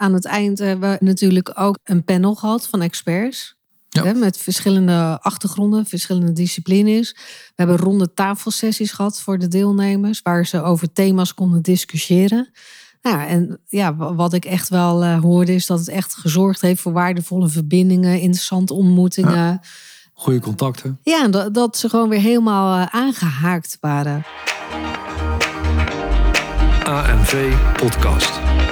aan het eind hebben we natuurlijk ook een panel gehad van experts. Ja. Hè, met verschillende achtergronden, verschillende disciplines. We hebben ronde tafelsessies gehad voor de deelnemers, waar ze over thema's konden discussiëren. Nou, en ja, wa- wat ik echt wel eh, hoorde, is dat het echt gezorgd heeft voor waardevolle verbindingen, interessante ontmoetingen. Ja, Goede contacten. en dat, dat ze gewoon weer helemaal eh, aangehaakt waren. AMV Podcast.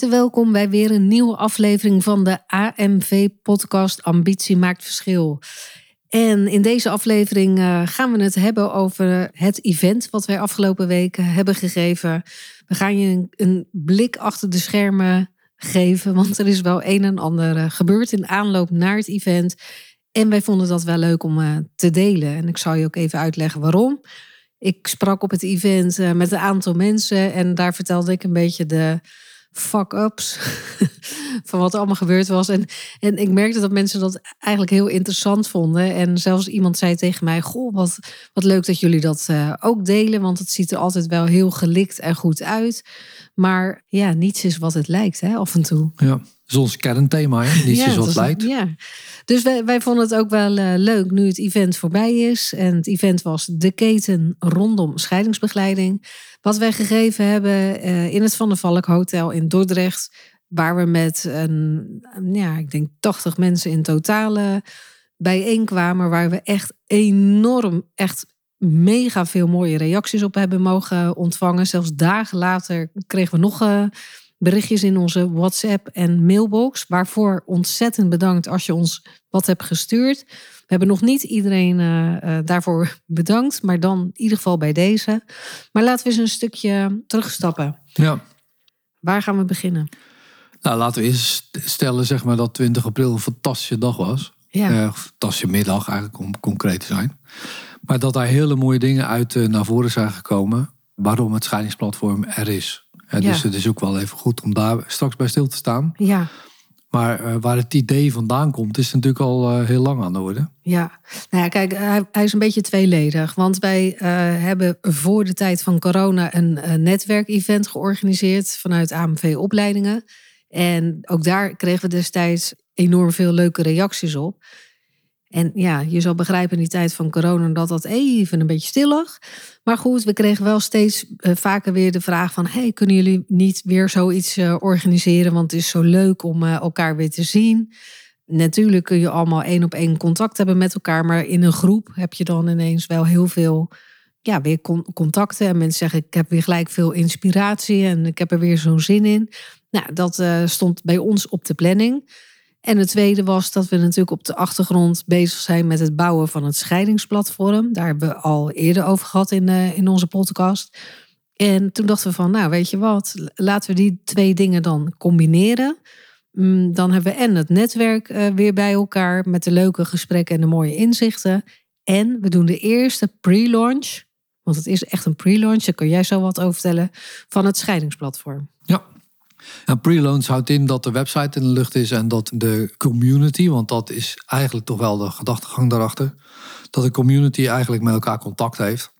Welkom bij weer een nieuwe aflevering van de AMV-podcast Ambitie maakt verschil. En in deze aflevering eh, gaan we het hebben over het event wat wij afgelopen weken hebben gegeven. We gaan je een, blik achter de schermen geven, want er is wel een en ander eh, gebeurd in aanloop naar het event. En wij vonden dat wel leuk om eh, te delen. En ik zal je ook even uitleggen waarom. Ik sprak op het event met een aantal mensen en daar vertelde ik een beetje de fuck-ups van wat er allemaal gebeurd was. En, en ik merkte dat mensen dat eigenlijk heel interessant vonden. En zelfs iemand zei tegen mij, goh, wat, wat leuk dat jullie dat eh, ook delen, want het ziet er altijd wel heel gelikt en goed uit. Maar ja, niets is wat het lijkt, hè, af en toe. Ja. Dat is ons kernthema, hè? Niets Ja, is wat het lijkt. Ja. Dus wij, wij vonden het ook wel eh, leuk nu het event voorbij is. En het event was de keten rondom scheidingsbegeleiding. Wat wij gegeven hebben eh, in het Van der Valk Hotel in Dordrecht. Waar we met een, ja, ik denk 80 mensen in totaal bijeenkwamen. Waar we echt enorm, echt mega veel mooie reacties op hebben mogen ontvangen. Zelfs dagen later kregen we nog eh, berichtjes in onze WhatsApp en mailbox. Waarvoor ontzettend bedankt als je ons wat hebt gestuurd. We hebben nog niet iedereen eh, eh, daarvoor bedankt, maar dan in ieder geval bij deze. Maar laten we eens een stukje terugstappen. Ja. Waar gaan we beginnen? Nou, laten we eerst stellen zeg maar, dat 20 april een fantastische dag was. Ja, Eh, middag eigenlijk, om concreet te zijn. Maar dat daar hele mooie dingen uit eh, naar voren zijn gekomen. Waarom het scheidingsplatform er is. Ja. Dus het is ook wel even goed om daar straks bij stil te staan. ja, Maar eh, waar het idee vandaan komt, is natuurlijk al heel lang aan de orde. ja. Nou ja, kijk, hij, hij is een beetje tweeledig. Want wij hebben voor de tijd van corona een netwerkevent georganiseerd vanuit AMV Opleidingen. En ook daar kregen we destijds enorm veel leuke reacties op. En ja, je zal begrijpen in die tijd van corona dat dat even een beetje stil lag. Maar goed, we kregen wel steeds eh, vaker weer de vraag van... hey, kunnen jullie niet weer zoiets eh, organiseren? Want het is zo leuk om eh, elkaar weer te zien. Natuurlijk kun je allemaal één op één contact hebben met elkaar... maar in een groep heb je dan ineens wel heel veel ja, weer con- contacten. En mensen zeggen, ik heb weer gelijk veel inspiratie... en ik heb er weer zo'n zin in. Nou, dat stond bij ons op de planning... En het tweede was dat we natuurlijk op de achtergrond bezig zijn met het bouwen van het scheidingsplatform. Daar hebben we al eerder over gehad in, eh, in onze podcast. En toen dachten we van, nou weet je wat, laten we die twee dingen dan combineren. Mm, Dan hebben we en het netwerk eh, weer bij elkaar met de leuke gesprekken en de mooie inzichten. En we doen de eerste pre-launch, want het is echt een pre-launch, daar kan jij zo wat over vertellen, van het scheidingsplatform. En pre-launch houdt in dat de website in de lucht is en dat de community, want dat is eigenlijk toch wel de gedachtegang daarachter, dat de community eigenlijk met elkaar contact heeft.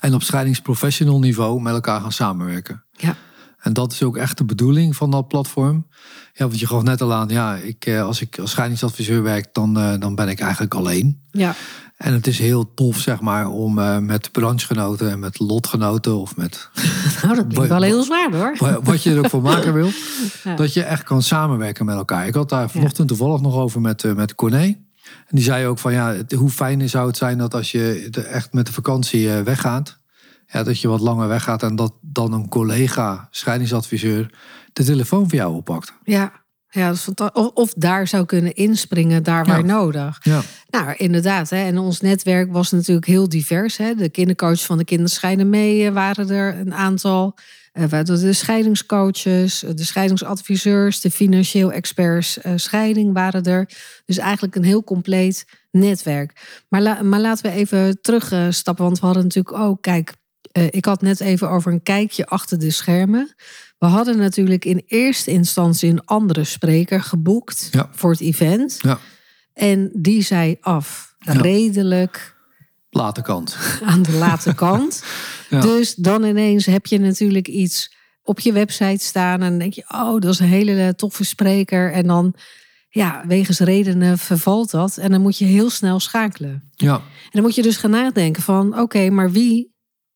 En op scheidingsprofessional niveau met elkaar gaan samenwerken. Ja, En dat is ook echt de bedoeling van dat platform. Ja, want je gaf net al aan, ja, ik, eh, als ik als scheidingsadviseur werk, dan, eh, dan ben ik eigenlijk alleen. ja, En het is heel tof, zeg maar, om eh, met branchegenoten en met lotgenoten of met nou dat klinkt wel heel zwaar hoor. wa- wat je er ook voor maken wil, Ja. dat je echt kan samenwerken met elkaar. Ik had daar vanochtend toevallig nog over met, eh, met Corné. En die zei ook van, ja, hoe fijn zou het zijn dat als je echt met de vakantie eh, weggaat, ja, dat je wat langer weggaat en dat dan een collega, scheidingsadviseur, de telefoon voor jou oppakt. Ja, Ja, dat is fanta- of, of daar zou kunnen inspringen, daar waar Ja. nodig. Ja, Nou, inderdaad. Hè. En ons netwerk was natuurlijk heel divers. Hè. De kindercoaches van de Kinderscheiden mee eh, waren er een aantal. Eh, de scheidingscoaches, eh, de scheidingsadviseurs, de financieel experts scheiding waren er. Dus eigenlijk een heel compleet netwerk. Maar, la- maar laten we even terugstappen, want we hadden natuurlijk ook, kijk, ik had net even over een kijkje achter de schermen. We hadden natuurlijk in eerste instantie een andere spreker geboekt Ja. voor het event. ja. En die zei af. Redelijk Late kant. aan de late kant. Dus dan ineens heb je natuurlijk iets op je website staan. En denk je, oh, dat is een hele toffe spreker. En dan, ja, wegens redenen vervalt dat. En dan moet je heel snel schakelen. Ja, En dan moet je dus gaan nadenken van, oké, maar wie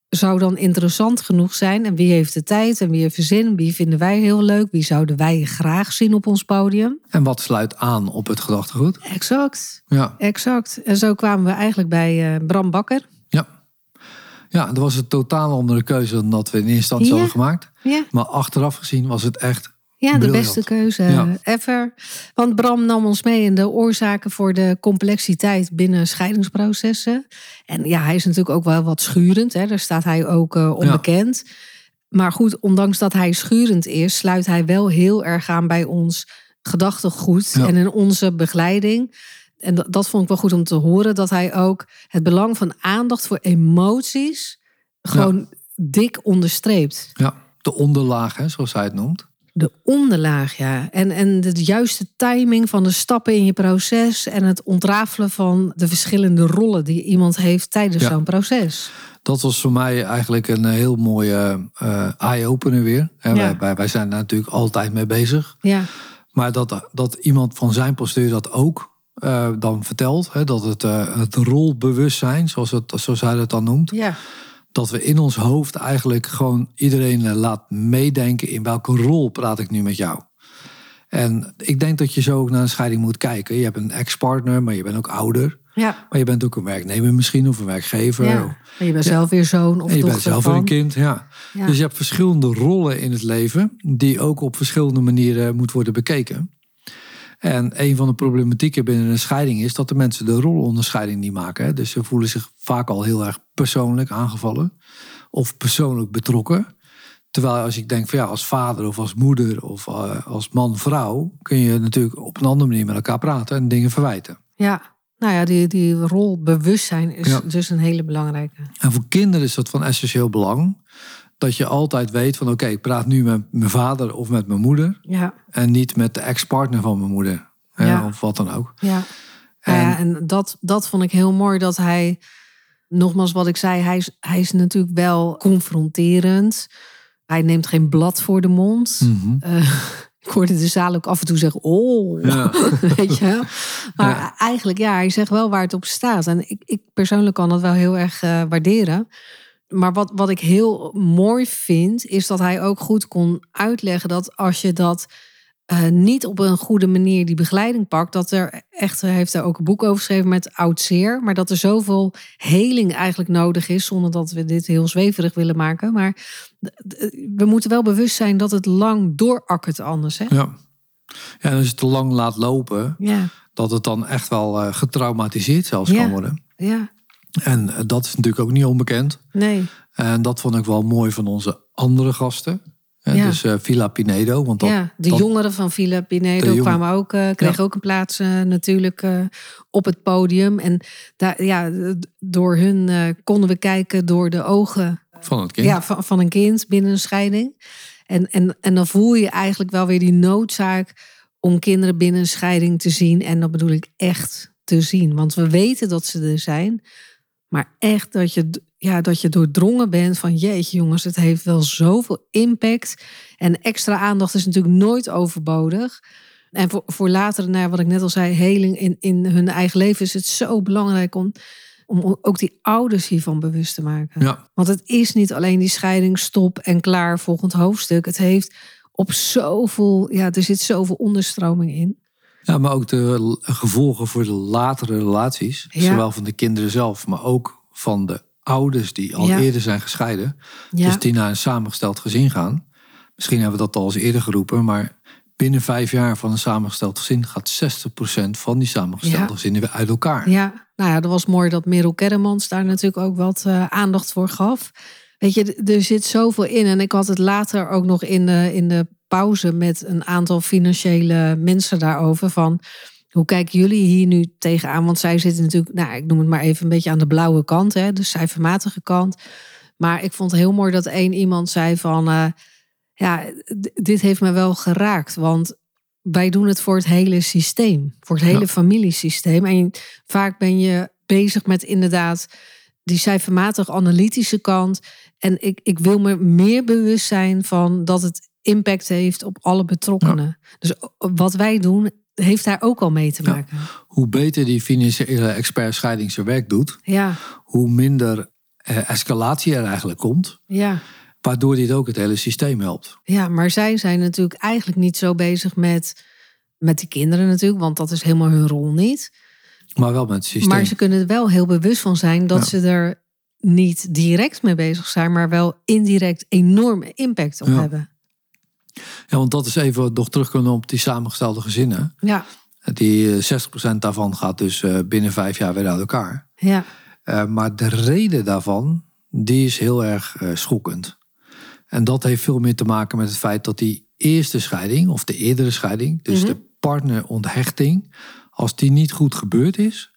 zou dan interessant genoeg zijn? En wie heeft de tijd en wie heeft de zin? Wie vinden wij heel leuk? Wie zouden wij graag zien op ons podium? en wat sluit aan op het gedachtegoed? Exact. Ja, Exact. En zo kwamen we eigenlijk bij eh, Bram Bakker. ja. Ja, dat was een totaal andere keuze dan dat we in eerste instantie Ja. hadden gemaakt. Ja, Maar achteraf gezien was het echt ja de Briljant. beste keuze Ja. ever. Want Bram nam ons mee in de oorzaken voor de complexiteit binnen scheidingsprocessen. En ja, hij is natuurlijk ook wel wat schurend. Hè? Daar staat hij ook eh, onbekend. Maar goed, ondanks dat hij schurend is, sluit hij wel heel erg aan bij ons gedachtegoed Ja. en in onze begeleiding. En dat, dat vond ik wel goed om te horen, dat hij ook het belang van aandacht voor emoties gewoon dik onderstreept. ja, de onderlaag, hè, zoals hij het noemt. De onderlaag, ja. En, en de juiste timing van de stappen in je proces en het ontrafelen van de verschillende rollen die iemand heeft tijdens Ja. zo'n proces. Dat was voor mij eigenlijk een heel mooie eh, eye-opener weer. Ja. wij, wij, wij zijn daar natuurlijk altijd mee bezig. Ja, Maar dat, dat iemand van zijn postuur dat ook eh, dan vertelt. Hè, dat het, eh, het rolbewustzijn, zoals, het, zoals hij dat dan noemt. ja, Dat we in ons hoofd eigenlijk gewoon iedereen eh, laat meedenken in welke rol praat ik nu met jou. En ik denk dat je zo ook naar een scheiding moet kijken. Je hebt een ex-partner, maar je bent ook ouder. ja. Maar je bent ook een werknemer misschien of een werkgever. ja. Maar je bent zelf weer zoon of En je bent zelf weer een kind, ja. Ja. Dus je hebt verschillende rollen in het leven... die ook op verschillende manieren moet worden bekeken. En een van de problematieken binnen een scheiding is... dat de mensen de rolonderscheiding niet maken. Hè. Dus ze voelen zich vaak al heel erg persoonlijk aangevallen... of persoonlijk betrokken. Terwijl als ik denk van ja, als vader of als moeder... of eh, als man-vrouw... kun je natuurlijk op een andere manier met elkaar praten... en dingen verwijten. Ja, nou ja, die, die rolbewustzijn is Ja. dus een hele belangrijke. En voor kinderen is dat van essentieel belang. Dat je altijd weet van oké, ik praat nu met mijn vader of met mijn moeder. Ja, En niet met de ex-partner van mijn moeder. Hè, Ja. Of wat dan ook. ja. En- Nou ja, en dat, dat vond ik heel mooi dat hij, nogmaals wat ik zei, hij is, hij is natuurlijk wel confronterend. Hij neemt geen blad voor de mond. Mhm. Eh, ik hoorde de zaal ook af en toe zeggen, oh, Ja. weet je. Maar Ja. eigenlijk, ja, hij zegt wel waar het op staat. En ik, ik persoonlijk kan dat wel heel erg eh, waarderen. Maar wat, wat ik heel mooi vind, is dat hij ook goed kon uitleggen dat als je dat eh, niet op een goede manier die begeleiding pakt, dat er echt, hij heeft er ook een boek over geschreven met oud zeer, maar dat er zoveel heling eigenlijk nodig is, zonder dat we dit heel zweverig willen maken. Maar we moeten wel bewust zijn dat het lang doorakkert anders. Hè? Ja. ja, en als je het te lang laat lopen, Ja, dat het dan echt wel eh, getraumatiseerd zelfs Ja. kan worden. ja, En eh, dat is natuurlijk ook niet onbekend. nee. En dat vond ik wel mooi van onze andere gasten. Ja. Dus eh, Villa Pinedo. Want dat, ja, de dat- jongeren van Villa Pinedo jongen- kwamen ook, eh, kregen Ja. ook een plaats natuurlijk op het podium. En daar, ja, door hun konden we kijken door de ogen van het kind. ja, van, van een kind binnen een scheiding. En, en, en dan voel je eigenlijk wel weer die noodzaak om kinderen binnen een scheiding te zien. En dat bedoel ik echt te zien. Want we weten dat ze er zijn. Maar echt dat je, ja, dat je doordrongen bent van jeetje jongens, het heeft wel zoveel impact. En extra aandacht is natuurlijk nooit overbodig. En voor, voor later, nou ja, wat ik net al zei, heling in, in hun eigen leven is het zo belangrijk om, om ook die ouders hiervan bewust te maken. Ja. Want het is niet alleen die scheiding, stop en klaar, volgend hoofdstuk. Het heeft op zoveel, ja, er zit zoveel onderstroming in. Ja, maar ook de gevolgen voor de latere relaties. Ja. Zowel van de kinderen zelf, maar ook van de ouders die al Ja. eerder zijn gescheiden. Ja, Dus die naar een samengesteld gezin gaan. Misschien hebben we dat al eens eerder geroepen, maar binnen vijf jaar van een samengesteld gezin gaat 60% van die samengestelde Ja. gezinnen weer uit elkaar. Ja, nou ja, dat was mooi dat Merel Kerremans daar natuurlijk ook wat eh, aandacht voor gaf. Weet je, er zit zoveel in. En ik had het later ook nog in de, in de pauze met een aantal financiële mensen daarover. Van hoe kijken jullie hier nu tegenaan? Want zij zitten natuurlijk, nou, ik noem het maar even een beetje aan de blauwe kant, hè, de cijfermatige kant. Maar ik vond het heel mooi dat één iemand zei van, eh, ja, dit heeft me wel geraakt. Want wij doen het voor het hele systeem, voor het hele Ja. familiesysteem. En vaak ben je bezig met inderdaad die cijfermatig analytische kant. En ik, ik wil me meer bewust zijn van dat het impact heeft op alle betrokkenen. Dus wat wij doen, heeft daar ook al mee te Ja. maken. Hoe beter die financiële expert scheiding zijn werk doet, Ja, hoe minder eh, escalatie er eigenlijk komt. ja. Waardoor dit ook het hele systeem helpt. Ja, maar zij zijn natuurlijk eigenlijk niet zo bezig met, met die kinderen natuurlijk, want dat is helemaal hun rol niet. Maar wel met het systeem. Maar ze kunnen er wel heel bewust van zijn dat Ja. ze er niet direct mee bezig zijn, maar wel indirect enorme impact op Ja. hebben. Ja, want dat is even nog terug kunnen op die samengestelde gezinnen. Ja, Die eh, 60% daarvan gaat dus eh, binnen vijf jaar weer uit elkaar. ja, Eh, maar de reden daarvan, die is heel erg eh, schokkend. En dat heeft veel meer te maken met het feit dat die eerste scheiding, of de eerdere scheiding, dus de partneronthechting, als die niet goed gebeurd is,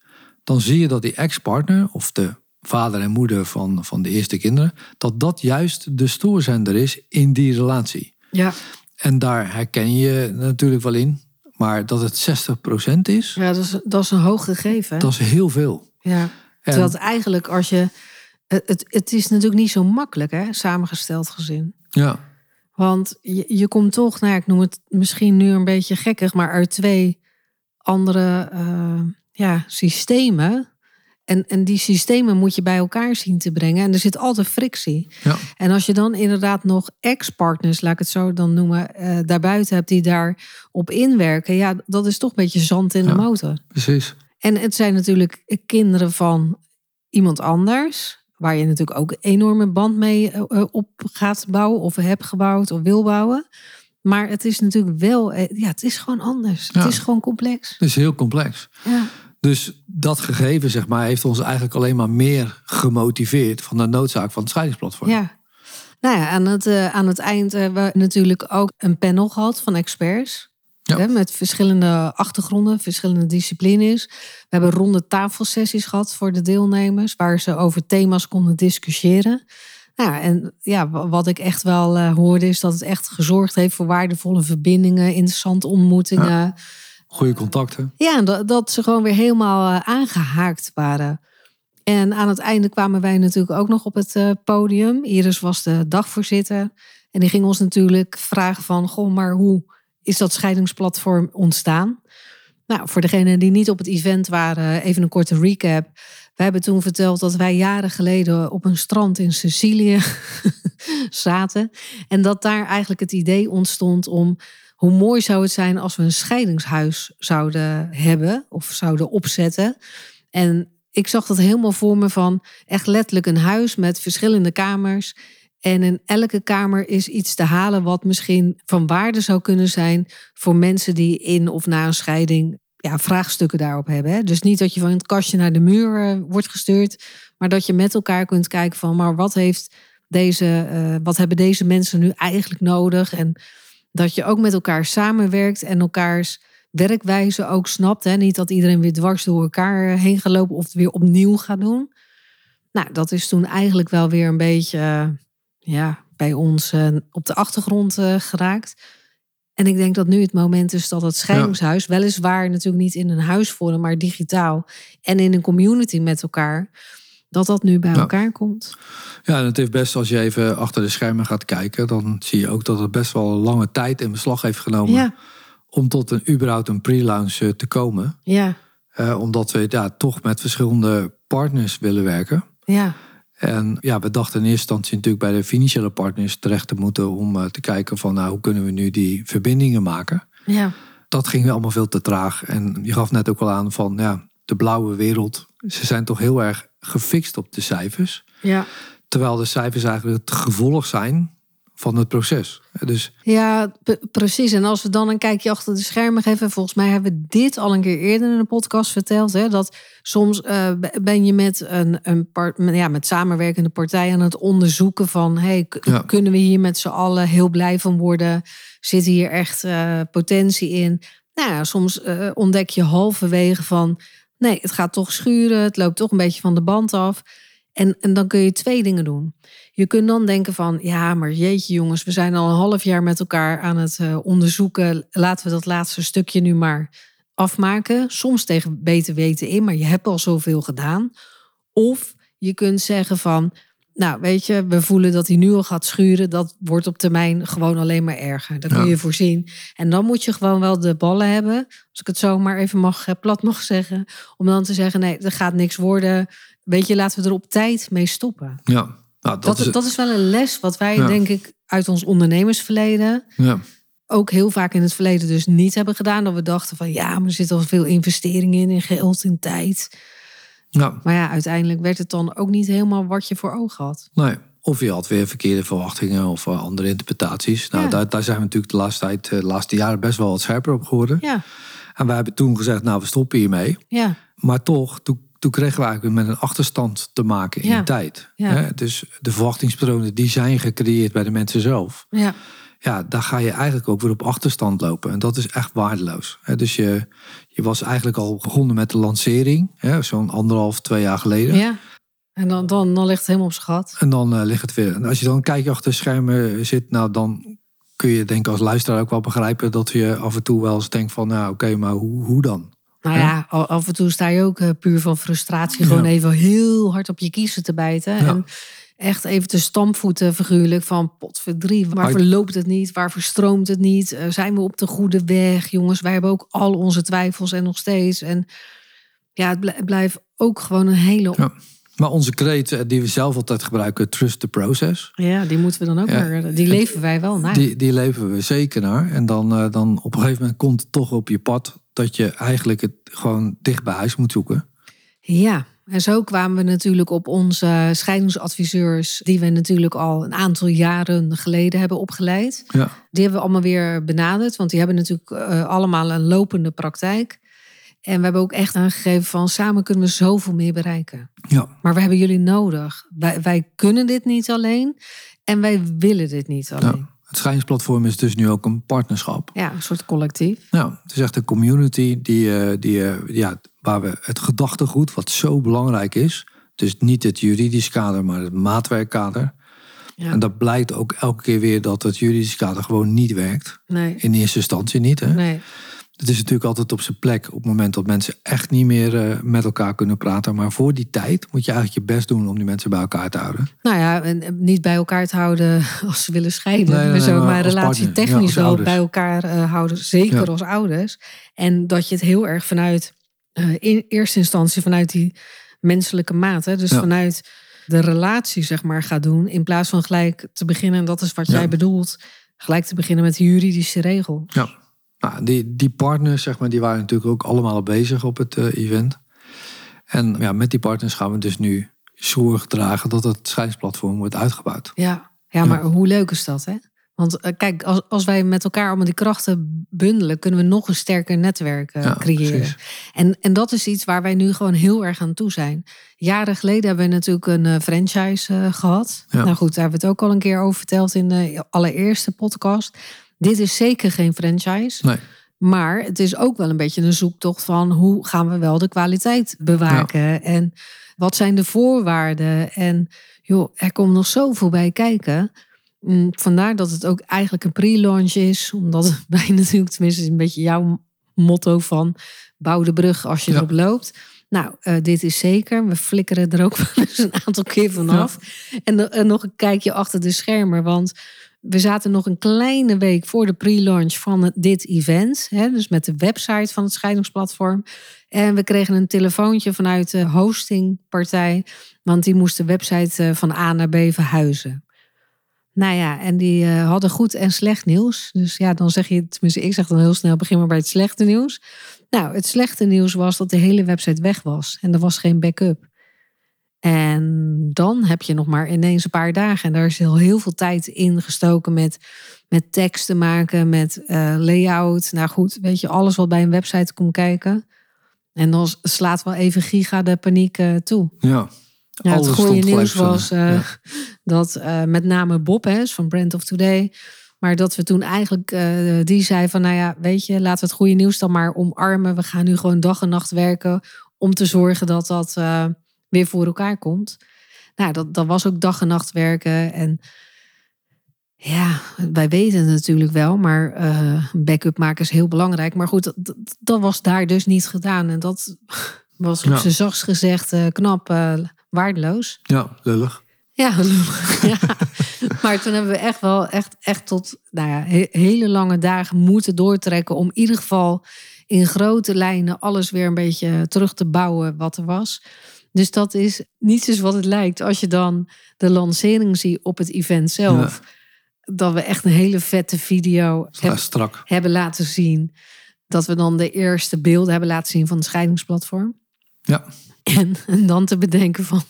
dan zie je dat die ex-partner, of de vader en moeder van, van de eerste kinderen, dat dat juist de stoorzender is in die relatie. ja. En daar herken je natuurlijk wel in, maar dat het 60% is, ja dat, is, dat is een hoog gegeven. hè? dat is heel veel. Ja. Terwijl het eigenlijk als je. Het, het, het is natuurlijk niet zo makkelijk, hè, samengesteld gezin. Ja, Want je, je komt toch, nou ja, ik noem het misschien nu een beetje gekkig, maar uit twee andere eh, ja, systemen. En, en die systemen moet je bij elkaar zien te brengen. En er zit altijd frictie. ja. En als je dan inderdaad nog ex-partners, laat ik het zo dan noemen, eh daarbuiten hebt die daarop inwerken. Ja, dat is toch een beetje zand in Ja. de motor. precies. En het zijn natuurlijk kinderen van iemand anders. Waar je natuurlijk ook een enorme band mee eh, eh, op gaat bouwen. Of hebt gebouwd of wil bouwen. Maar het is natuurlijk wel, ja, het is gewoon anders. Ja. Het is gewoon complex. Het is heel complex. Ja, Dus dat gegeven, zeg maar, heeft ons eigenlijk alleen maar meer gemotiveerd van de noodzaak van het scheidingsplatform. ja. Nou ja, aan het, eh, aan het eind hebben we natuurlijk ook een panel gehad van experts. Ja. Hè, met verschillende achtergronden, verschillende disciplines. We hebben ronde tafelsessies gehad voor de deelnemers, waar ze over thema's konden discussiëren. Nou, en ja, wa- wat ik echt wel eh, hoorde, is dat het echt gezorgd heeft voor waardevolle verbindingen, interessante ontmoetingen. Ja, Goede contacten. en dat, dat ze gewoon weer helemaal eh, aangehaakt waren. En aan het einde kwamen wij natuurlijk ook nog op het eh, podium. Iris was de dagvoorzitter. En die ging ons natuurlijk vragen van... Goh, maar hoe is dat scheidingsplatform ontstaan? Nou, voor degenen die niet op het event waren, even een korte recap. We hebben toen verteld dat wij jaren geleden op een strand in Sicilië zaten. En dat daar eigenlijk het idee ontstond om hoe mooi zou het zijn als we een scheidingshuis zouden hebben of zouden opzetten. En ik zag dat helemaal voor me van echt letterlijk een huis met verschillende kamers. En in elke kamer is iets te halen wat misschien van waarde zou kunnen zijn voor mensen die in of na een scheiding ja, vraagstukken daarop hebben. Dus niet dat je van het kastje naar de muur eh, wordt gestuurd, maar dat je met elkaar kunt kijken van, maar wat heeft deze, eh, wat hebben deze mensen nu eigenlijk nodig? En dat je ook met elkaar samenwerkt en elkaars werkwijze ook snapt. Hè? Niet dat iedereen weer dwars door elkaar heen gaat lopen of het weer opnieuw gaat doen. Nou, dat is toen eigenlijk wel weer een beetje eh, ja, bij ons eh, op de achtergrond eh, geraakt. En ik denk dat nu het moment is dat het scheidingshuis, weliswaar natuurlijk niet in een huisvorm, maar digitaal en in een community met elkaar, dat dat nu bij Ja. elkaar komt. Ja, en het heeft best, als je even achter de schermen gaat kijken, dan zie je ook dat het best wel lange tijd in beslag heeft genomen Ja, om tot een überhaupt een pre-launch eh, te komen. ja, Eh, omdat we ja, toch met verschillende partners willen werken. ja, En ja, we dachten in eerste instantie natuurlijk bij de financiële partners terecht te moeten om eh, te kijken van nou, hoe kunnen we nu die verbindingen maken. ja, Dat ging allemaal veel te traag. En je gaf net ook al aan van ja, de blauwe wereld. Ze zijn toch heel erg gefixt op de cijfers. ja, Terwijl de cijfers eigenlijk het gevolg zijn van het proces. Dus Ja, precies. En als we dan een kijkje achter de schermen geven, volgens mij hebben we dit al een keer eerder in een podcast verteld, hè, dat soms eh, ben je met een, een part, ja, met samenwerkende partijen aan het onderzoeken van, hey, Ja. kunnen we hier met z'n allen heel blij van worden? Zit hier echt eh, potentie in? Nou ja, soms eh, ontdek je halverwege van, nee, het gaat toch schuren, het loopt toch een beetje van de band af. En, en dan kun je twee dingen doen. Je kunt dan denken van, ja, maar jeetje jongens, we zijn al een half jaar met elkaar aan het eh, onderzoeken. Laten we dat laatste stukje nu maar afmaken. Soms tegen beter weten in, maar je hebt al zoveel gedaan. Of je kunt zeggen van, nou weet je, we voelen dat hij nu al gaat schuren. Dat wordt op termijn gewoon alleen maar erger. Daar kun Ja. je voorzien. En dan moet je gewoon wel de ballen hebben, als ik het zo maar even mag, eh, plat mag zeggen. Om dan te zeggen, nee, er gaat niks worden. Weet je, laten we er op tijd mee stoppen. ja, nou, dat, Dat, is, dat is wel een les wat wij, Ja. denk ik, uit ons ondernemersverleden ja, ook heel vaak in het verleden dus niet hebben gedaan. Dat we dachten van ja, maar er zit al veel investeringen in, in geld, in tijd. Ja, Maar ja, uiteindelijk werd het dan ook niet helemaal wat je voor ogen had. nee. Of je had weer verkeerde verwachtingen of eh, andere interpretaties. Nou, Ja. daar, daar zijn we natuurlijk de laatste tijd, eh, de laatste jaren best wel wat scherper op geworden. Ja, En wij hebben toen gezegd, nou, we stoppen hiermee. ja, Maar toch, toen, toen kregen we eigenlijk met een achterstand te maken in Ja. tijd. Ja. Dus de verwachtingspatronen die zijn gecreëerd bij de mensen zelf. ja, Ja, daar ga je eigenlijk ook weer op achterstand lopen. En dat is echt waardeloos. Dus je, je was eigenlijk al begonnen met de lancering. Zo'n anderhalf, twee jaar geleden. ja. En dan, dan, dan ligt het helemaal op zijn gat. En dan eh, ligt het weer. En als je dan een kijkje achter de schermen zit, nou dan kun je denk ik als luisteraar ook wel begrijpen dat je af en toe wel eens denkt van, nou oké, maar hoe, hoe dan? Nou ja, af en toe sta je ook eh, puur van frustratie gewoon Ja. even heel hard op je kiezen te bijten. Ja. En echt even te stampvoeten figuurlijk van potverdrie. Waar verloopt het niet? Waar verstroomt het niet? Eh, zijn we op de goede weg? Jongens, wij hebben ook al onze twijfels en nog steeds. En ja, het bl- het blijft ook gewoon een hele... Ja. Maar onze kreet eh, die we zelf altijd gebruiken, trust the process. Ja, die moeten we dan ook Ja. maar... Die leven wij wel naar. Die, die leven we zeker naar. En dan, eh, dan op een gegeven moment komt het toch op je pad dat je eigenlijk het gewoon dicht bij huis moet zoeken. Ja, en zo kwamen we natuurlijk op onze scheidingsadviseurs... die we natuurlijk al een aantal jaren geleden hebben opgeleid. Ja, Die hebben we allemaal weer benaderd, want die hebben natuurlijk eh, allemaal een lopende praktijk. En we hebben ook echt aangegeven van samen kunnen we zoveel meer bereiken. ja, Maar we hebben jullie nodig. Wij, wij kunnen dit niet alleen en wij willen dit niet alleen. ja. Het scheidingsplatform is dus nu ook een partnerschap. Ja, een soort collectief. Nou, het is echt een community die, eh, die, eh, ja, waar we het gedachtegoed, wat zo belangrijk is. Dus niet het juridisch kader, maar het maatwerkkader. Ja. En dat blijkt ook elke keer weer dat het juridisch kader gewoon niet werkt. Nee, In eerste instantie niet. Hè? nee. Het is natuurlijk altijd op zijn plek op het moment dat mensen echt niet meer eh, met elkaar kunnen praten. Maar voor die tijd moet je eigenlijk je best doen om die mensen bij elkaar te houden. Nou ja, en niet bij elkaar te houden als ze willen scheiden. Nee, nee, maar zo, maar maar als relatie partner. Ja, technisch als wel bij elkaar eh, houden. Zeker Ja. als ouders. En dat je het heel erg vanuit, eh, in eerste instantie vanuit die menselijke maat. Hè, dus Ja. vanuit de relatie zeg maar gaat doen. In plaats van gelijk te beginnen, en dat is wat Ja. jij bedoelt. Gelijk te beginnen met de juridische regel. Ja. Nou, die, die partners, zeg maar, die waren natuurlijk ook allemaal al bezig op het eh, event. En ja, met die partners gaan we dus nu zorg dragen dat het scheidingsplatform wordt uitgebouwd. Ja, ja maar hoe leuk is dat hè? Want eh, kijk, als, als wij met elkaar allemaal die krachten bundelen, kunnen we nog een sterker netwerk eh, Ja, creëren. precies. En, en dat is iets waar wij nu gewoon heel erg aan toe zijn. Jaren geleden hebben we natuurlijk een eh, franchise eh, gehad. Ja. Nou goed, daar hebben we het ook al een keer over verteld in de allereerste podcast. Dit is zeker geen franchise. Nee, Maar het is ook wel een beetje een zoektocht van hoe gaan we wel de kwaliteit bewaken. En wat zijn de voorwaarden? En joh, er komt nog zoveel bij kijken. Mm, Vandaar dat het ook eigenlijk een pre-launch is. Omdat wij natuurlijk, tenminste een beetje jouw motto van bouw de brug als je Ja. erop loopt. Nou, eh, dit is zeker. We flikkeren er ook wel eens een aantal keer vanaf. En, no- en nog een kijkje achter de schermen. Want we zaten nog een kleine week voor de pre-launch van het- dit event. Hè, dus met de website van het scheidingsplatform. En we kregen een telefoontje vanuit de hostingpartij. Want die moest de website eh, van A naar B verhuizen. Nou ja, en die eh, hadden goed en slecht nieuws. Dus ja, dan zeg je, tenminste, ik zeg dan heel snel: begin maar bij het slechte nieuws. Nou, het slechte nieuws was dat de hele website weg was en er was geen backup. En dan heb je nog maar ineens een paar dagen. En daar is heel, heel veel tijd in gestoken met, met teksten maken, met eh, layout. Nou goed, weet je, alles wat bij een website komt kijken. En dan slaat wel even giga de paniek eh, toe. Ja. Ja, het goede nieuws was eh, ja. dat eh, met name Bob hè, van Brand of Today. Maar dat we toen eigenlijk, eh, die zei van, nou ja, weet je, laten we het goede nieuws dan maar omarmen. We gaan nu gewoon dag en nacht werken om te zorgen dat dat weer voor elkaar komt. Nou, dat, dat was ook dag en nacht werken. En ja, wij weten het natuurlijk wel, maar eh backup maken is heel belangrijk. Maar goed, dat, was daar dus niet gedaan. En dat was op Ja. zijn zachtst gezegd knap, eh, waardeloos. ja, lullig. Ja, ja, maar toen hebben we echt wel echt, echt tot nou ja, he- hele lange dagen moeten doortrekken om in ieder geval in grote lijnen alles weer een beetje terug te bouwen wat er was. Dus dat is niets is wat het lijkt. Als je dan de lancering ziet op het event zelf, dat we echt een hele vette video heb- hebben laten zien. Dat we dan de eerste beelden hebben laten zien van het scheidingsplatform. Ja. En, en dan te bedenken van,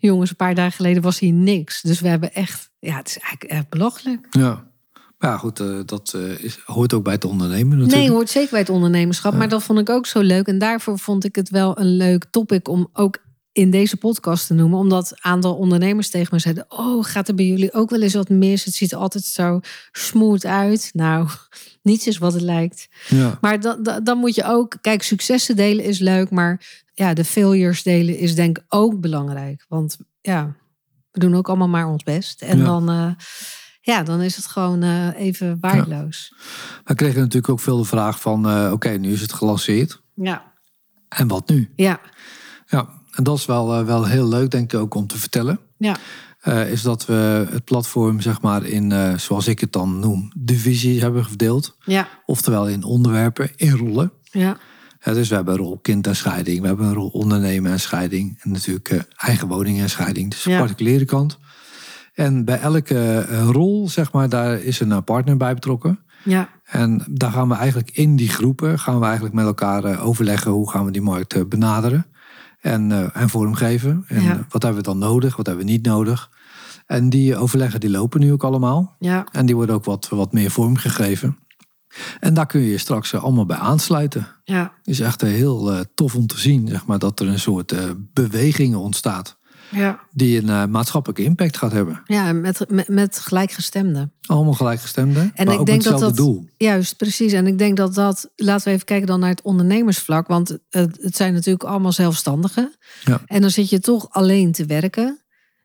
jongens, een paar dagen geleden was hier niks. Dus we hebben echt, ja, het is eigenlijk echt belachelijk. Ja. Maar ja, goed, eh, dat eh, is, hoort ook bij het ondernemen natuurlijk. Nee, hoort zeker bij het ondernemerschap. Maar dat vond ik ook zo leuk. En daarvoor vond ik het wel een leuk topic om ook in deze podcast te noemen. Omdat een aantal ondernemers tegen me zeiden... oh, gaat er bij jullie ook wel eens wat mis? Het ziet er altijd zo smooth uit. Nou, niets is wat het lijkt. Ja. Maar dan, dan, dan moet je ook... Kijk, successen delen is leuk, maar ja, de failures delen is denk ik ook belangrijk. Want ja, we doen ook allemaal maar ons best. En Ja. dan, eh, ja, dan is het gewoon eh, even waardeloos. We kregen natuurlijk ook veel de vraag van... eh, oké, nu is het gelanceerd. Ja, En wat nu? ja, Ja, en dat is wel, eh, wel heel leuk, denk ik ook, om te vertellen. ja. Eh, is dat we het platform, zeg maar, in, eh, zoals ik het dan noem, divisies hebben verdeeld. ja, Oftewel in onderwerpen, in rollen. ja. Dus we hebben een rol kind en scheiding. We hebben een rol ondernemen en scheiding. En natuurlijk eigen woning en scheiding. Dus de Ja. particuliere kant. En bij elke rol, zeg maar, daar is een partner bij betrokken. ja. En daar gaan we eigenlijk in die groepen, gaan we eigenlijk met elkaar overleggen hoe gaan we die markt benaderen. En, eh, en vormgeven. En Ja. eh, wat hebben we dan nodig, wat hebben we niet nodig. En die overleggen die lopen nu ook allemaal. Ja, En die worden ook wat, wat meer vormgegeven. En daar kun je je straks eh, allemaal bij aansluiten ja, is echt heel tof om te zien, zeg maar, dat er een soort beweging ontstaat ja. die een eh, maatschappelijke impact gaat hebben. Ja, met, met, met gelijkgestemden. Allemaal gelijkgestemden, En maar ik ook denk met dat- doel. Juist, precies. En ik denk dat dat, laten we even kijken dan naar het ondernemersvlak. Want het, het zijn natuurlijk allemaal zelfstandigen. Ja. En dan zit je toch alleen te werken.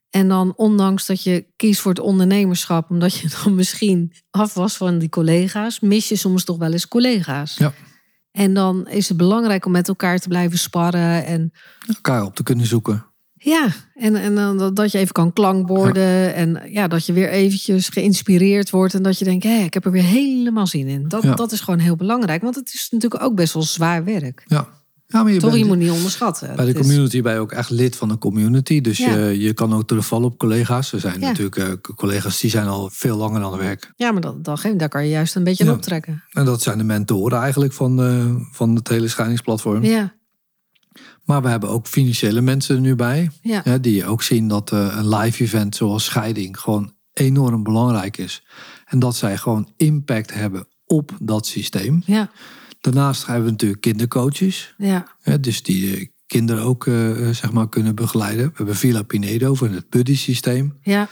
En dan, ondanks dat je kiest voor het ondernemerschap, omdat je dan misschien af was van die collega's, mis je soms toch wel eens collega's. Ja. En dan is het belangrijk om met elkaar te blijven sparren. En Elkaar op te kunnen zoeken. Ja, en, en dan dat- je even kan klankborden. En ja, dat je weer eventjes geïnspireerd wordt. En dat je denkt, hé, ik heb er weer helemaal zin in. Dat, Ja. dat is gewoon heel belangrijk. Want het is natuurlijk ook best wel zwaar werk. Ja, ja maar je Toch, bent, je moet niet onderschatten. bij de Het is- community ben je ook echt lid van een community. Dus Ja. je, je kan ook terugvallen op collega's. Er zijn Ja. natuurlijk eh, collega's die zijn al veel langer aan het werk. Ja, maar dat, dat, geeft- daar kan je juist een beetje Ja. aan optrekken. En dat zijn de mentoren eigenlijk van, eh, van het hele scheidingsplatform. Ja, Maar we hebben ook financiële mensen er nu bij. ja, die ook zien dat eh, een live event zoals scheiding gewoon enorm belangrijk is. En dat zij gewoon impact hebben op dat systeem. ja, Daarnaast hebben we natuurlijk kindercoaches. ja, Hè, dus die eh, kinderen ook eh, zeg maar kunnen begeleiden. We hebben Villa Pinedo voor het buddy systeem. ja,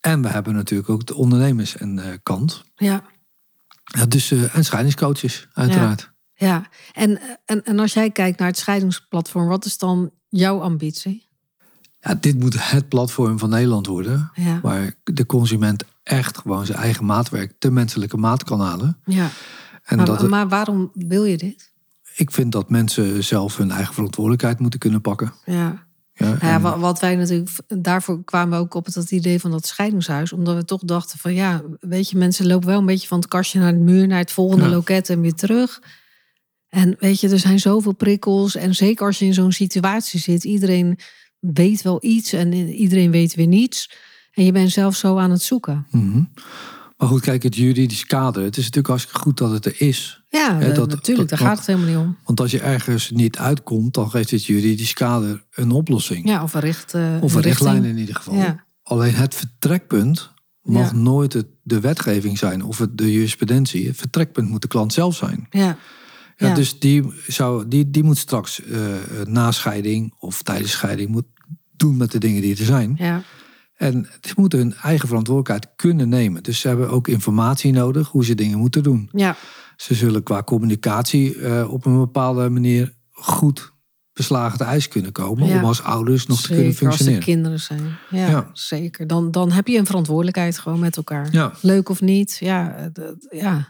En we hebben natuurlijk ook de ondernemers en kant. ja. Ja, dus, en scheidingscoaches, uiteraard. Ja. En, en, en als jij kijkt naar het scheidingsplatform, wat is dan jouw ambitie? Ja, dit moet het platform van Nederland worden. Ja, Waar de consument echt gewoon zijn eigen maatwerk, de menselijke maat kan halen. ja. En Maar, dat maar waarom wil je dit? ik vind dat mensen zelf hun eigen verantwoordelijkheid moeten kunnen pakken. Ja. Ja, Nou ja, wat wij natuurlijk, daarvoor kwamen we ook op het idee van dat scheidingshuis. Omdat we toch dachten van ja, weet je, mensen lopen wel een beetje van het kastje naar de muur, naar het volgende Ja. loket en weer terug. En weet je, er zijn zoveel prikkels. En zeker als je in zo'n situatie zit, iedereen weet wel iets en iedereen weet weer niets. En je bent zelf zo aan het zoeken. Mhm. Maar goed, kijk, het juridisch kader. Het is natuurlijk hartstikke goed dat het er is. Ja, dat- natuurlijk, dat- daar gaat het helemaal niet om. Want als je ergens niet uitkomt, dan geeft het juridisch kader een oplossing. Ja, of een, richt, eh, of een richtlijn in ieder geval. Ja. Alleen het vertrekpunt mag Ja. nooit het, de wetgeving zijn of het, de jurisprudentie. Het vertrekpunt moet de klant zelf zijn. Ja. Ja, Ja. Dus die, zou, die, die moet straks eh na scheiding of tijdens scheiding moet doen met de dingen die er zijn. Ja. En ze moeten hun eigen verantwoordelijkheid kunnen nemen. Dus ze hebben ook informatie nodig hoe ze dingen moeten doen. Ja. Ze zullen qua communicatie eh, op een bepaalde manier goed beslagen te ijs kunnen komen. Ja. Om als ouders nog te kunnen Zeker als er functioneren. kinderen zijn. Ja, Ja. zeker. Dan, dan heb je een verantwoordelijkheid gewoon met elkaar. Ja. Leuk of niet, ja, eh, ja.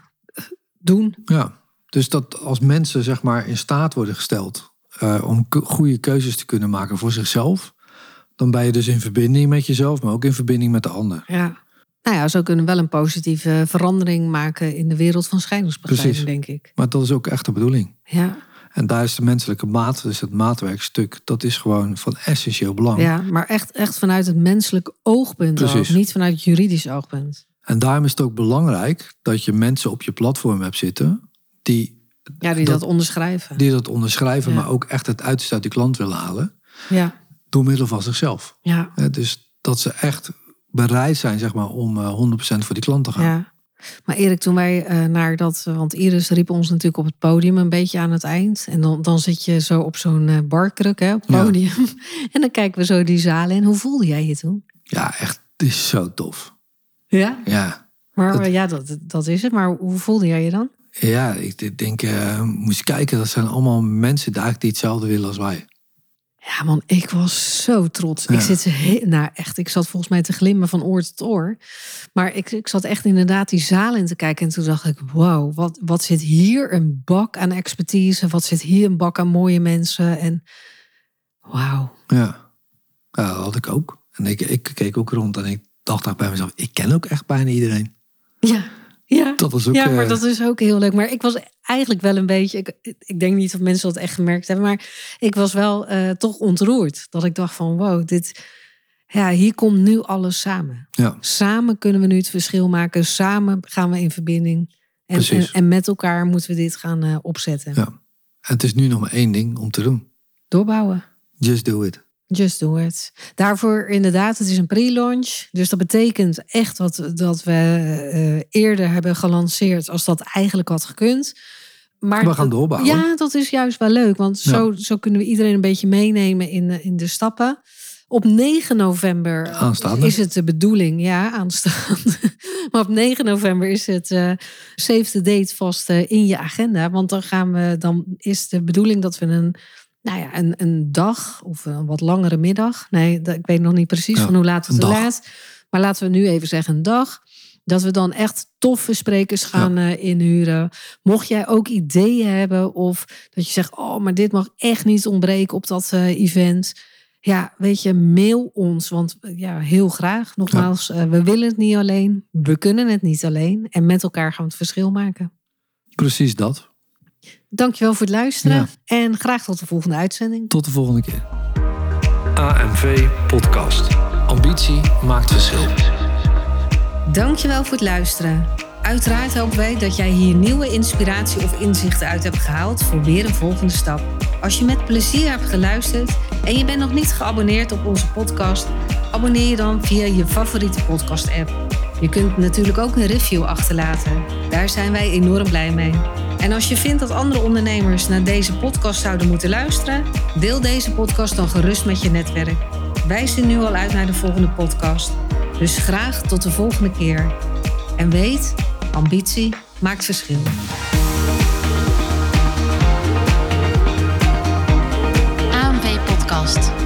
doen. Ja, dus dat als mensen zeg maar in staat worden gesteld eh, om goede keuzes te kunnen maken voor zichzelf, dan ben je dus in verbinding met jezelf, maar ook in verbinding met de ander. Ja. Nou ja, zo kunnen we wel een positieve verandering maken in de wereld van Precies. denk ik. Maar dat is ook echt de bedoeling. Ja. En daar is de menselijke maat, dus het maatwerkstuk, dat is gewoon van essentieel belang. ja, maar echt, echt vanuit het menselijk oogpunt ook, niet vanuit het juridisch oogpunt. En daarom is het ook belangrijk dat je mensen op je platform hebt zitten die, Ja, die dat, onderschrijven. die dat onderschrijven, Ja. maar ook echt het uiterste uit die klant willen halen, Ja, door middel van zichzelf. ja, Dus dat ze echt bereid zijn zeg maar, om eh, 100% voor die klant te gaan. ja. Maar Erik, toen wij eh, naar dat... Want Iris riep ons natuurlijk op het podium een beetje aan het eind. En dan, dan zit je zo op zo'n eh, barkruk hè, op het Ja. podium. en dan kijken we zo die zalen in. Hoe voelde jij je toen? Ja, echt, het is zo tof. Ja? Ja, Maar Dat- eh, ja, dat, dat is het. Maar hoe voelde jij je dan? Ja ik denk, eh moest je kijken, dat zijn allemaal mensen eigenlijk die hetzelfde willen als wij. Ja, man, ik was zo trots. Ik zit he- nou echt, ik zat volgens mij te glimmen van oor tot oor. Maar ik, ik zat echt inderdaad die zaal in te kijken. En toen dacht ik, wow, wat, wat zit hier een bak aan expertise? Wat zit hier een bak aan mooie mensen? En wauw. Ja. ja, dat had ik ook. En ik, ik keek ook rond en ik dacht daar bij mezelf, ik ken ook echt bijna iedereen. Ja, ja. Dat ook... ja, maar eh, dat is ook heel leuk. Maar ik was eigenlijk wel een beetje. Ik, ik denk niet of mensen dat echt gemerkt hebben. Maar ik was wel eh, toch ontroerd. Dat ik dacht van wow, dit. Ja, hier komt nu alles samen. ja, Samen kunnen we nu het verschil maken. Samen gaan we in verbinding. En, en, met elkaar moeten we dit gaan eh, opzetten. ja. Het is nu nog maar één ding om te doen. Doorbouwen. Just do it. Just do it. Daarvoor inderdaad, het is een pre-launch. Dus dat betekent echt wat, dat we eh, eerder hebben gelanceerd als dat eigenlijk had gekund. Maar We gaan doorbouwen. Ja, dat is juist wel leuk. Want Ja. zo, zo kunnen we iedereen een beetje meenemen in, de- in de stappen. Op 9 november Aanstaande. is het de bedoeling, ja, aanstaande. maar op 9 november is het eh save the date vast eh, in je agenda. Want dan gaan we, dan is de bedoeling dat we een, nou ja, een, een dag of een wat langere middag. Nee, ik weet nog niet precies Ja, van hoe laat het laat. Maar laten we nu even zeggen een dag. Dat we dan echt toffe sprekers gaan eh, inhuren. Mocht jij ook ideeën hebben of dat je zegt, oh, maar dit mag echt niet ontbreken op dat eh, event. Ja, weet je, mail ons. Want eh, ja, heel graag. Nogmaals, we willen het niet alleen. We kunnen het niet alleen. En met elkaar gaan we het verschil maken. Precies dat. Dankjewel voor het luisteren. Ja. En graag tot de volgende uitzending. Tot de volgende keer. AMV Podcast. Ambitie maakt verschil. Dankjewel voor het luisteren. Uiteraard hopen wij dat jij hier nieuwe inspiratie of inzichten uit hebt gehaald voor weer een volgende stap. Als je met plezier hebt geluisterd en je bent nog niet geabonneerd op onze podcast, abonneer je dan via je favoriete podcast-app. Je kunt natuurlijk ook een review achterlaten. Daar zijn wij enorm blij mee. En als je vindt dat andere ondernemers naar deze podcast zouden moeten luisteren, deel deze podcast dan gerust met je netwerk. Wij zien nu al uit naar de volgende podcast. Dus graag tot de volgende keer. En weet, ambitie maakt verschil. Podcast.